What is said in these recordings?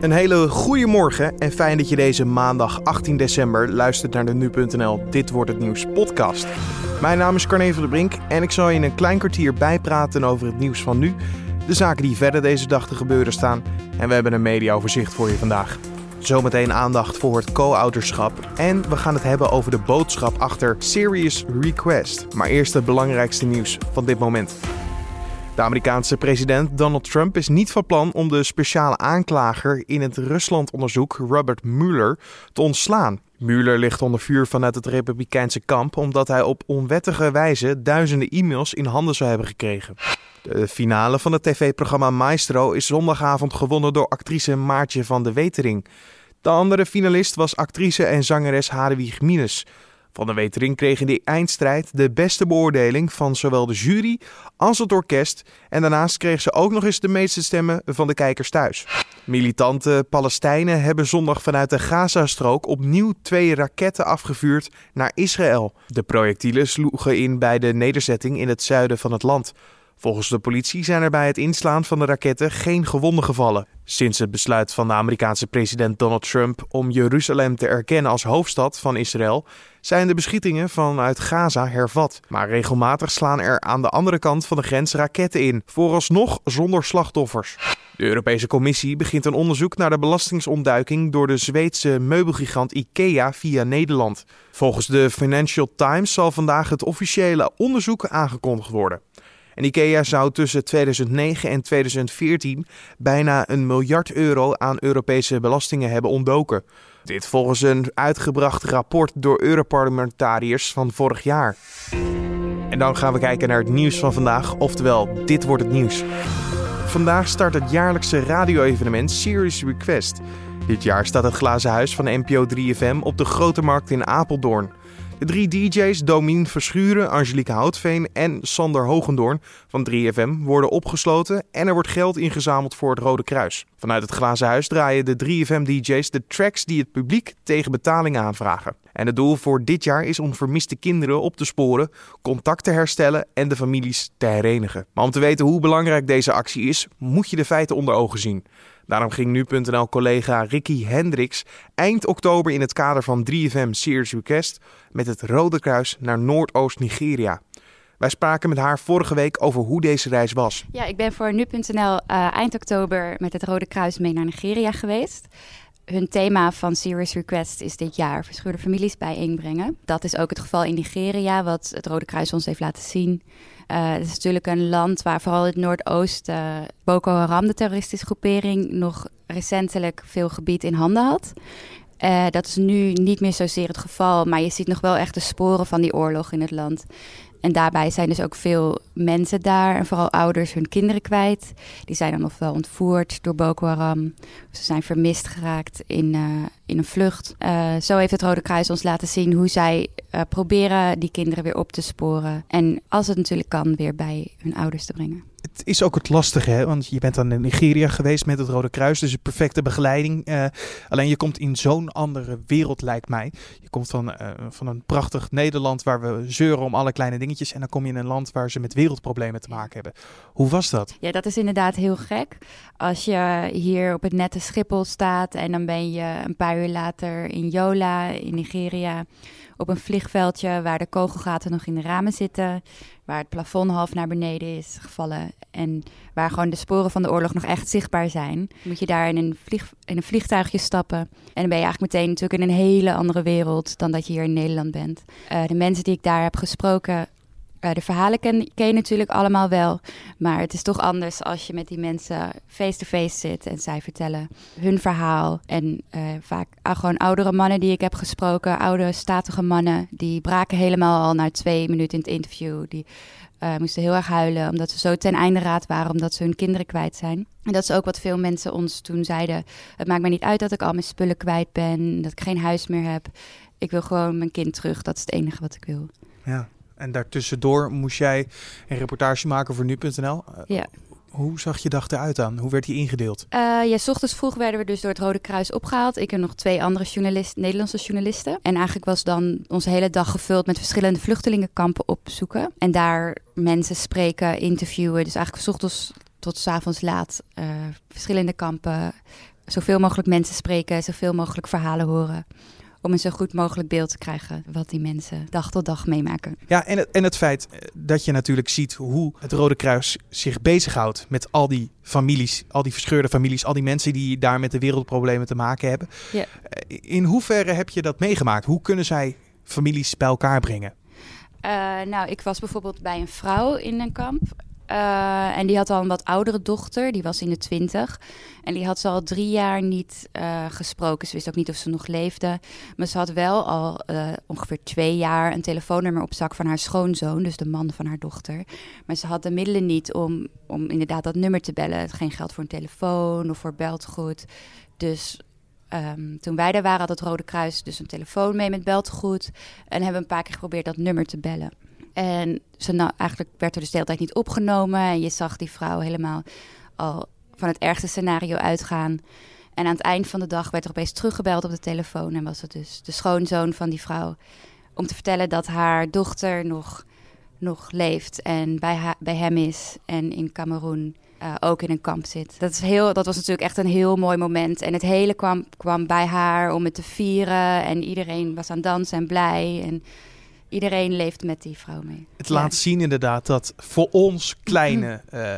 Een hele goede morgen en fijn dat je deze maandag 18 december luistert naar de Nu.nl Dit Wordt Het Nieuws podcast. Mijn naam is Carne van der Brink en ik zal je in een klein kwartier bijpraten over het nieuws van nu, de zaken die verder deze dag te gebeuren staan en we hebben een mediaoverzicht voor je vandaag. Zometeen aandacht voor het co-ouderschap en we gaan het hebben over de boodschap achter Serious Request. Maar eerst het belangrijkste nieuws van dit moment. De Amerikaanse president Donald Trump is niet van plan om de speciale aanklager in het Ruslandonderzoek Robert Mueller te ontslaan. Mueller ligt onder vuur vanuit het Republikeinse kamp omdat hij op onwettige wijze duizenden e-mails in handen zou hebben gekregen. De finale van het tv-programma Maestro is zondagavond gewonnen door actrice Maartje van de Wetering. De andere finalist was actrice en zangeres Hadewig Minus. Van de Wetering kreeg in eindstrijd de beste beoordeling van zowel de jury als het orkest. En daarnaast kreeg ze ook nog eens de meeste stemmen van de kijkers thuis. Militante Palestijnen hebben zondag vanuit de Gazastrook opnieuw twee raketten afgevuurd naar Israël. De projectielen sloegen in bij de nederzetting in het zuiden van het land. Volgens de politie zijn er bij het inslaan van de raketten geen gewonden gevallen. Sinds het besluit van de Amerikaanse president Donald Trump om Jeruzalem te erkennen als hoofdstad van Israël, zijn de beschietingen vanuit Gaza hervat. Maar regelmatig slaan er aan de andere kant van de grens raketten in, vooralsnog zonder slachtoffers. De Europese Commissie begint een onderzoek naar de belastingsontduiking door de Zweedse meubelgigant IKEA via Nederland. Volgens de Financial Times zal vandaag het officiële onderzoek aangekondigd worden. En IKEA zou tussen 2009 en 2014 bijna een miljard euro aan Europese belastingen hebben ontdoken. Dit volgens een uitgebracht rapport door Europarlementariërs van vorig jaar. En dan gaan we kijken naar het nieuws van vandaag, oftewel dit wordt het nieuws. Vandaag start het jaarlijkse radio-evenement Serious Request. Dit jaar staat het glazen huis van NPO 3FM op de Grote Markt in Apeldoorn. De drie DJ's Domien Verschuren, Angelique Houtveen en Sander Hogendoorn van 3FM worden opgesloten en er wordt geld ingezameld voor het Rode Kruis. Vanuit het glazen huis draaien de 3FM DJ's de tracks die het publiek tegen betaling aanvragen. En het doel voor dit jaar is om vermiste kinderen op te sporen, contact te herstellen en de families te herenigen. Maar om te weten hoe belangrijk deze actie is, moet je de feiten onder ogen zien. Daarom ging nu.nl-collega Ricky Hendricks eind oktober in het kader van 3FM Series Request met het Rode Kruis naar Noordoost-Nigeria. Wij spraken met haar vorige week over hoe deze reis was. Ja, ik ben voor nu.nl uh, eind oktober met het Rode Kruis mee naar Nigeria geweest. Hun thema van Serious Request is dit jaar verscheurde families bijeenbrengen. Dat is ook het geval in Nigeria, wat het Rode Kruis ons heeft laten zien. Uh, het is natuurlijk een land waar vooral het Noordoosten uh, Boko Haram, de terroristische groepering, nog recentelijk veel gebied in handen had. Uh, dat is nu niet meer zozeer het geval, maar je ziet nog wel echt de sporen van die oorlog in het land. En daarbij zijn dus ook veel mensen daar en vooral ouders hun kinderen kwijt. Die zijn dan ofwel ontvoerd door Boko Haram. Ze zijn vermist geraakt in, uh, in een vlucht. Uh, zo heeft het Rode Kruis ons laten zien hoe zij uh, proberen die kinderen weer op te sporen. En als het natuurlijk kan, weer bij hun ouders te brengen is ook het lastige, hè? want je bent dan in Nigeria geweest met het Rode Kruis, dus een perfecte begeleiding. Uh, alleen je komt in zo'n andere wereld, lijkt mij. Je komt van, uh, van een prachtig Nederland waar we zeuren om alle kleine dingetjes. En dan kom je in een land waar ze met wereldproblemen te maken hebben. Hoe was dat? Ja, dat is inderdaad heel gek. Als je hier op het nette Schiphol staat en dan ben je een paar uur later in Yola, in Nigeria op een vliegveldje waar de kogelgaten nog in de ramen zitten, waar het plafond half naar beneden is gevallen en waar gewoon de sporen van de oorlog nog echt zichtbaar zijn, moet je daar in een, vlieg, in een vliegtuigje stappen. En dan ben je eigenlijk meteen natuurlijk in een hele andere wereld dan dat je hier in Nederland bent. Uh, de mensen die ik daar heb gesproken de verhalen ken, ken, je natuurlijk allemaal wel. Maar het is toch anders als je met die mensen face-to-face zit en zij vertellen hun verhaal. En uh, vaak uh, gewoon oudere mannen die ik heb gesproken, oude statige mannen, die braken helemaal al na twee minuten in het interview. Die uh, moesten heel erg huilen omdat ze zo ten einde raad waren, omdat ze hun kinderen kwijt zijn. En dat is ook wat veel mensen ons toen zeiden. Het maakt mij niet uit dat ik al mijn spullen kwijt ben, dat ik geen huis meer heb. Ik wil gewoon mijn kind terug. Dat is het enige wat ik wil. Ja. En daartussendoor moest jij een reportage maken voor nu.nl. Ja. Hoe zag je dag eruit aan? Hoe werd die ingedeeld? Uh, ja, s ochtends vroeg werden we dus door het Rode Kruis opgehaald. Ik en nog twee andere journalist, Nederlandse journalisten. En eigenlijk was dan onze hele dag gevuld met verschillende vluchtelingenkampen opzoeken. En daar mensen spreken, interviewen. Dus eigenlijk s ochtends tot s avonds laat uh, verschillende kampen zoveel mogelijk mensen spreken, zoveel mogelijk verhalen horen om een zo goed mogelijk beeld te krijgen wat die mensen dag tot dag meemaken. Ja, en het, en het feit eh, dat je natuurlijk ziet hoe het Rode Kruis zich bezighoudt met al die families, al die verscheurde families, al die mensen die daar met de wereldproblemen te maken hebben. Ja. Eh, in hoeverre heb je dat meegemaakt? Hoe kunnen zij families bij elkaar brengen? Uh, nou, ik was bijvoorbeeld bij een vrouw in een kamp. Uh, en die had al een wat oudere dochter, die was in de twintig. En die had ze al drie jaar niet uh, gesproken. Ze wist ook niet of ze nog leefde. Maar ze had wel al uh, ongeveer twee jaar een telefoonnummer op zak van haar schoonzoon, dus de man van haar dochter. Maar ze had de middelen niet om, om inderdaad dat nummer te bellen. Geen geld voor een telefoon of voor beltegoed. Dus um, toen wij daar waren, had het Rode Kruis dus een telefoon mee met beltegoed. En hebben een paar keer geprobeerd dat nummer te bellen. En ze nou, eigenlijk werd er dus de hele tijd niet opgenomen. En je zag die vrouw helemaal al van het ergste scenario uitgaan. En aan het eind van de dag werd er opeens teruggebeld op de telefoon. En was het dus de schoonzoon van die vrouw. Om te vertellen dat haar dochter nog, nog leeft en bij, bij hem is. En in Cameroen uh, ook in een kamp zit. Dat, is heel, dat was natuurlijk echt een heel mooi moment. En het hele kwam, kwam bij haar om het te vieren. En iedereen was aan dansen en blij. En iedereen leeft met die vrouw mee. Het laat zien inderdaad dat voor ons kleine, uh,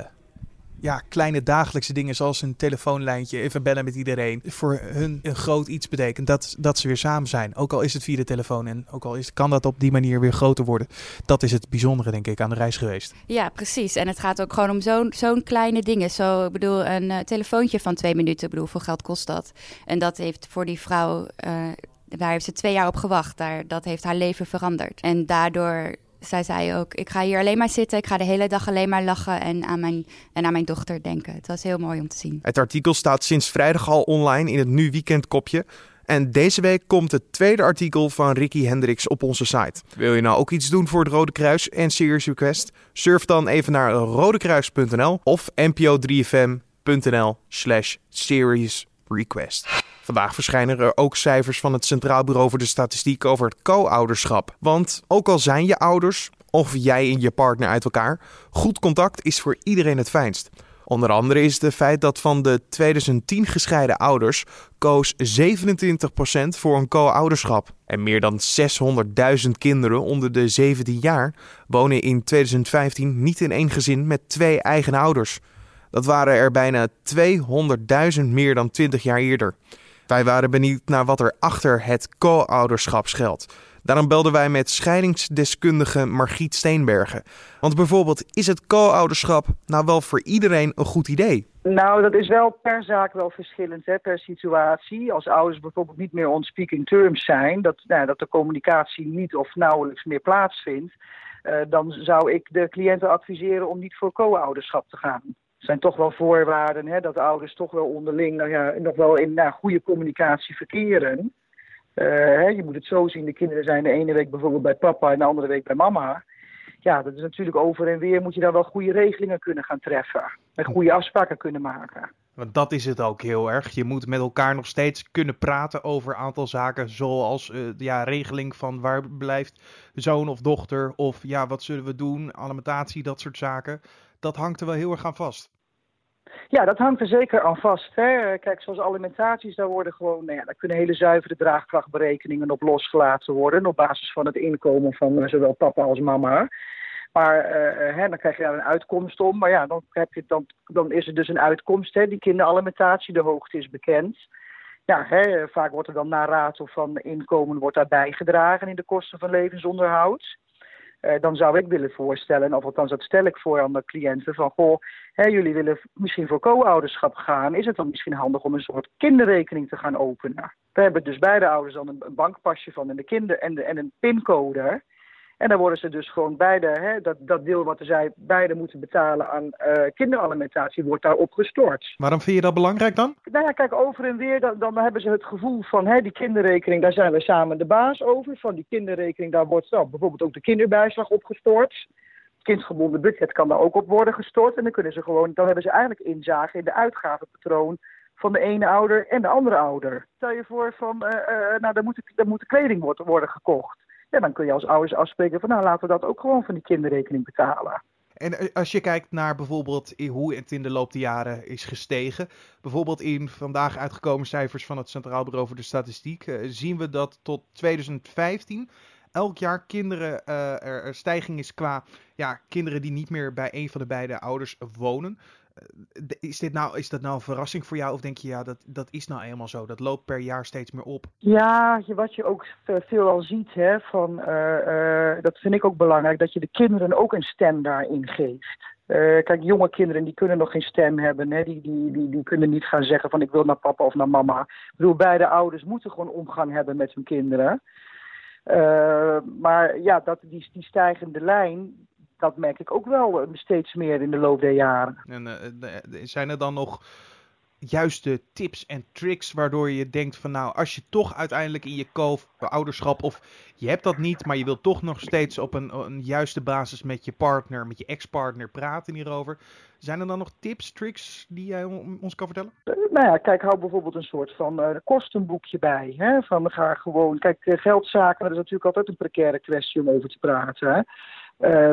ja, kleine dagelijkse dingen zoals een telefoonlijntje, even bellen met iedereen, voor hun een groot iets betekent. Dat, dat ze weer samen zijn. Ook al is het via de telefoon en ook al is, kan dat op die manier weer groter worden. Dat is het bijzondere, denk ik, aan de reis geweest. Ja, precies. En het gaat ook gewoon om zo'n zo'n kleine dingen. Zo, ik bedoel, een uh, telefoontje van twee minuten, ik bedoel, hoeveel geld kost dat? En dat heeft voor die vrouw. Uh, daar heeft ze twee jaar op gewacht. Daar, dat heeft haar leven veranderd. En daardoor zei zij ook: Ik ga hier alleen maar zitten. Ik ga de hele dag alleen maar lachen en aan mijn, en aan mijn dochter denken. Het was heel mooi om te zien. Het artikel staat sinds vrijdag al online in het Nu Weekend kopje. En deze week komt het tweede artikel van Ricky Hendricks op onze site. Wil je nou ook iets doen voor het Rode Kruis en Serious Request? Surf dan even naar rodekruis.nl of npo3fm.nl slash serious request. Vandaag verschijnen er ook cijfers van het Centraal Bureau voor de Statistiek over het co-ouderschap. Want ook al zijn je ouders of jij en je partner uit elkaar, goed contact is voor iedereen het fijnst. Onder andere is het feit dat van de 2010 gescheiden ouders koos 27% voor een co-ouderschap. En meer dan 600.000 kinderen onder de 17 jaar wonen in 2015 niet in één gezin met twee eigen ouders. Dat waren er bijna 200.000 meer dan 20 jaar eerder. Wij waren benieuwd naar wat er achter het co-ouderschap schuilt. Daarom belden wij met scheidingsdeskundige Margriet Steenbergen. Want bijvoorbeeld, is het co-ouderschap nou wel voor iedereen een goed idee? Nou, dat is wel per zaak wel verschillend, hè, per situatie. Als ouders bijvoorbeeld niet meer on speaking terms zijn, dat, nou, dat de communicatie niet of nauwelijks meer plaatsvindt, uh, dan zou ik de cliënten adviseren om niet voor co-ouderschap te gaan zijn toch wel voorwaarden hè, dat de ouders toch wel onderling nou ja, nog wel in nou, goede communicatie verkeren. Uh, hè, je moet het zo zien, de kinderen zijn de ene week bijvoorbeeld bij papa en de andere week bij mama. Ja, dat is natuurlijk over en weer moet je dan wel goede regelingen kunnen gaan treffen. En goede afspraken kunnen maken. Want dat is het ook heel erg. Je moet met elkaar nog steeds kunnen praten over een aantal zaken. Zoals uh, ja, regeling van waar blijft zoon of dochter. Of ja, wat zullen we doen? Alimentatie, dat soort zaken dat hangt er wel heel erg aan vast. Ja, dat hangt er zeker aan vast. Hè. Kijk, zoals alimentaties, daar worden gewoon, nou ja, daar kunnen hele zuivere draagkrachtberekeningen op losgelaten worden. Op basis van het inkomen van uh, zowel papa als mama. Maar uh, hè, dan krijg je daar een uitkomst om. Maar ja, dan, heb je, dan, dan is er dus een uitkomst. Hè. Die kinderalimentatie, de hoogte is bekend. Ja, hè, vaak wordt er dan na raad of van inkomen wordt daarbij gedragen in de kosten van levensonderhoud. Uh, dan zou ik willen voorstellen, of althans dat stel ik voor aan de cliënten, van goh, jullie willen misschien voor co-ouderschap gaan, is het dan misschien handig om een soort kinderrekening te gaan openen? We hebben dus beide ouders dan een, een bankpasje van en, de kinder, en, de, en een pincode. En dan worden ze dus gewoon beide, hè, dat, dat deel wat zij beide moeten betalen aan uh, kinderalimentatie, wordt daarop gestort. Waarom vind je dat belangrijk dan? Nou ja, kijk, over en weer, dan, dan hebben ze het gevoel van hè, die kinderrekening, daar zijn we samen de baas over. Van die kinderrekening, daar wordt nou, bijvoorbeeld ook de kinderbijslag opgestort. Het kindgebonden budget kan daar ook op worden gestort. En dan kunnen ze gewoon, dan hebben ze eigenlijk inzage in de uitgavenpatroon van de ene ouder en de andere ouder. Stel je voor van, uh, uh, nou, daar moet, daar moet kleding worden, worden gekocht. Ja, dan kun je als ouders afspreken van nou laten we dat ook gewoon van die kinderrekening betalen. En eh, als je kijkt naar bijvoorbeeld hoe het in de loop der jaren is gestegen, bijvoorbeeld in vandaag uitgekomen cijfers van het Centraal Bureau voor de Statistiek, uh, zien we dat tot 2015 elk jaar kinderen uh, er stijging is qua ja, kinderen die niet meer bij een van de beide ouders wonen. Is, dit nou, is dat nou een verrassing voor jou? Of denk je, ja, dat, dat is nou eenmaal zo? Dat loopt per jaar steeds meer op. Ja, wat je ook veel al ziet, hè, van, uh, dat vind ik ook belangrijk, dat je de kinderen ook een stem daarin geeft. Kijk, jonge kinderen die kunnen nog geen stem hebben. Hè? Die, die, die, die kunnen niet gaan zeggen van ik wil naar papa of naar mama. Ik bedoel, beide ouders moeten gewoon omgang hebben met hun kinderen. Maar ja, dat, die, die stijgende lijn, dat merk ik ook wel eh, steeds meer in de loop der jaren. En uh, zijn er dan nog juiste tips en tricks waardoor je denkt van nou, als je toch uiteindelijk in je co-ouderschap of je hebt dat niet, maar je wilt toch nog steeds op een, een juiste basis met je partner, met je ex-partner praten hierover. Zijn er dan nog tips, tricks die jij ons kan vertellen? Uh, nou ja, kijk, hou bijvoorbeeld een soort van uh, kostenboekje bij. Hè? Van ga gewoon, kijk, geldzaken, dat is natuurlijk altijd een precaire kwestie om over te praten. Hè?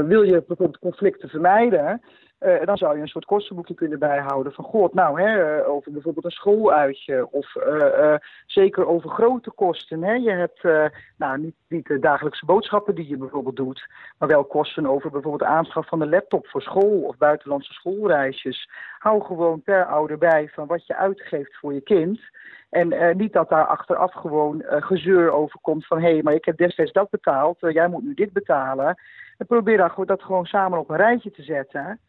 Wil je bijvoorbeeld conflicten vermijden, uh, dan zou je een soort kostenboekje kunnen bijhouden van god, nou, hè, uh, over bijvoorbeeld een schooluitje of zeker over grote kosten. Hè. Je hebt nou, niet, de dagelijkse boodschappen die je bijvoorbeeld doet, maar wel kosten over bijvoorbeeld aanschaf van de laptop voor school of buitenlandse schoolreisjes. Hou gewoon per ouder bij van wat je uitgeeft voor je kind. En niet dat daar achteraf gewoon gezeur over komt van hé, hey, maar ik heb destijds dat betaald, jij moet nu dit betalen. En probeer dat gewoon samen op een rijtje te zetten.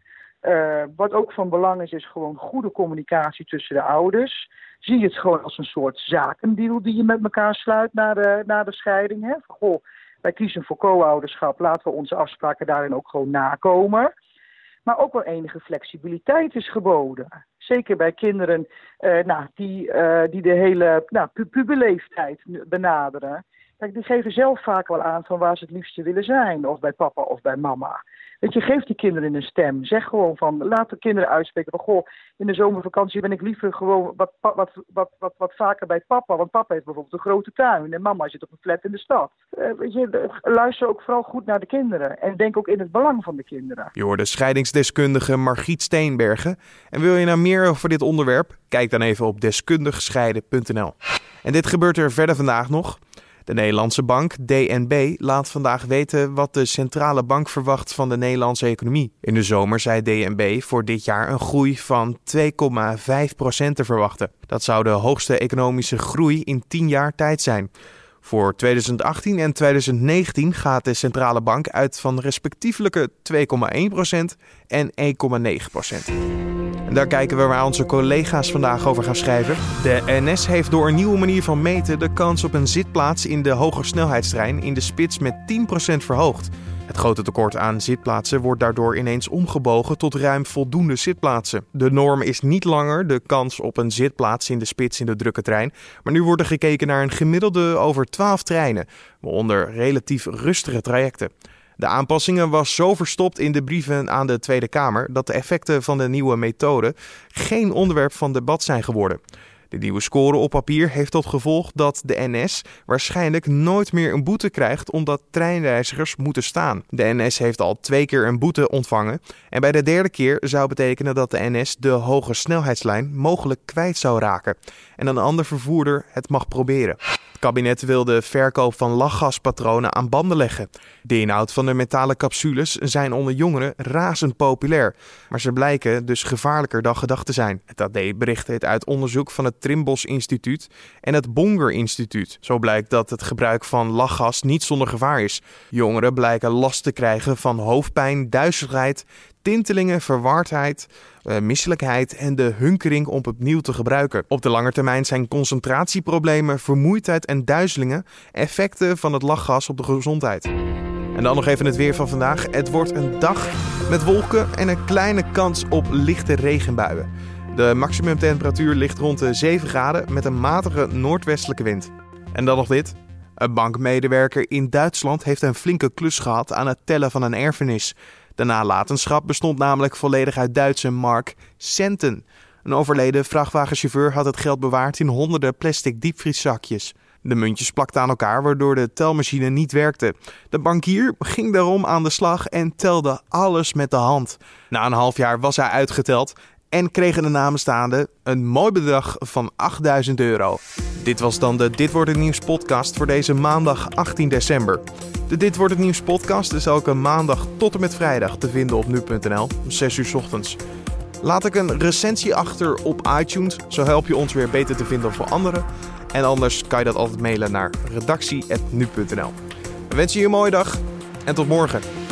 Uh, wat ook van belang is, is gewoon goede communicatie tussen de ouders. Zie het gewoon als een soort zakendeal die je met elkaar sluit na de, na de scheiding. Hè? Goh, wij kiezen voor co-ouderschap, laten we onze afspraken daarin ook gewoon nakomen. Maar ook wel enige flexibiliteit is geboden. Zeker bij kinderen uh, nou, die, uh, die de hele nou, benaderen. Kijk, die geven zelf vaak wel aan van waar ze het liefste willen zijn. Of bij papa of bij mama. Weet je, geef die kinderen een stem. Zeg gewoon van, laat de kinderen uitspreken van, goh, in de zomervakantie ben ik liever gewoon wat, wat, wat, wat, wat vaker bij papa. Want papa heeft bijvoorbeeld een grote tuin en mama zit op een flat in de stad. Uh, weet je, luister ook vooral goed naar de kinderen. En denk ook in het belang van de kinderen. Je hoorde scheidingsdeskundige Margriet Steenbergen. En wil je nou meer over dit onderwerp? Kijk dan even op deskundigscheiden.nl. En dit gebeurt er verder vandaag nog. De Nederlandse bank DNB laat vandaag weten wat de centrale bank verwacht van de Nederlandse economie. In de zomer zei DNB voor dit jaar een groei van 2,5% te verwachten. Dat zou de hoogste economische groei in 10 jaar tijd zijn. Voor 2018 en 2019 gaat de centrale bank uit van respectievelijke 2,1% en 1,9%. En daar kijken we waar onze collega's vandaag over gaan schrijven. De NS heeft door een nieuwe manier van meten de kans op een zitplaats in de hogesnelheidstrein in de spits met 10% verhoogd. Het grote tekort aan zitplaatsen wordt daardoor ineens omgebogen tot ruim voldoende zitplaatsen. De norm is niet langer de kans op een zitplaats in de spits in de drukke trein, maar nu wordt er gekeken naar een gemiddelde over 12 treinen, waaronder relatief rustige trajecten. De aanpassingen was zo verstopt in de brieven aan de Tweede Kamer dat de effecten van de nieuwe methode geen onderwerp van debat zijn geworden. De nieuwe score op papier heeft tot gevolg dat de NS waarschijnlijk nooit meer een boete krijgt omdat treinreizigers moeten staan. De NS heeft al twee keer een boete ontvangen en bij de derde keer zou betekenen dat de NS de hoge snelheidslijn mogelijk kwijt zou raken en een ander vervoerder het mag proberen. Het kabinet wil de verkoop van lachgaspatronen aan banden leggen. De inhoud van de metalen capsules zijn onder jongeren razend populair, maar ze blijken dus gevaarlijker dan gedacht te zijn. Het AD bericht het uit onderzoek van het Trimbos Instituut en het Bonger Instituut. Zo blijkt dat het gebruik van lachgas niet zonder gevaar is. Jongeren blijken last te krijgen van hoofdpijn, duizeligheid, tintelingen, verwardheid, uh, misselijkheid en de hunkering om opnieuw te gebruiken. Op de lange termijn zijn concentratieproblemen, vermoeidheid en duizelingen effecten van het lachgas op de gezondheid. En dan nog even het weer van vandaag. Het wordt een dag met wolken en een kleine kans op lichte regenbuien. De maximumtemperatuur ligt rond de 7 graden met een matige noordwestelijke wind. En dan nog dit. Een bankmedewerker in Duitsland heeft een flinke klus gehad aan het tellen van een erfenis. De nalatenschap bestond namelijk volledig uit Duitse mark centen. Een overleden vrachtwagenchauffeur had het geld bewaard in honderden plastic diepvrieszakjes. De muntjes plakten aan elkaar, waardoor de telmachine niet werkte. De bankier ging daarom aan de slag en telde alles met de hand. Na een half jaar was hij uitgeteld en kregen de namenstaanden een mooi bedrag van 8000 euro. Dit was dan de Dit wordt het nieuws podcast voor deze maandag 18 december. De Dit wordt het nieuws podcast is elke maandag tot en met vrijdag te vinden op nu.nl om 6 uur ochtends. Laat ik een recensie achter op iTunes, zo help je ons weer beter te vinden voor anderen. En anders kan je dat altijd mailen naar redactie.nu.nl. We wensen je een mooie dag en tot morgen.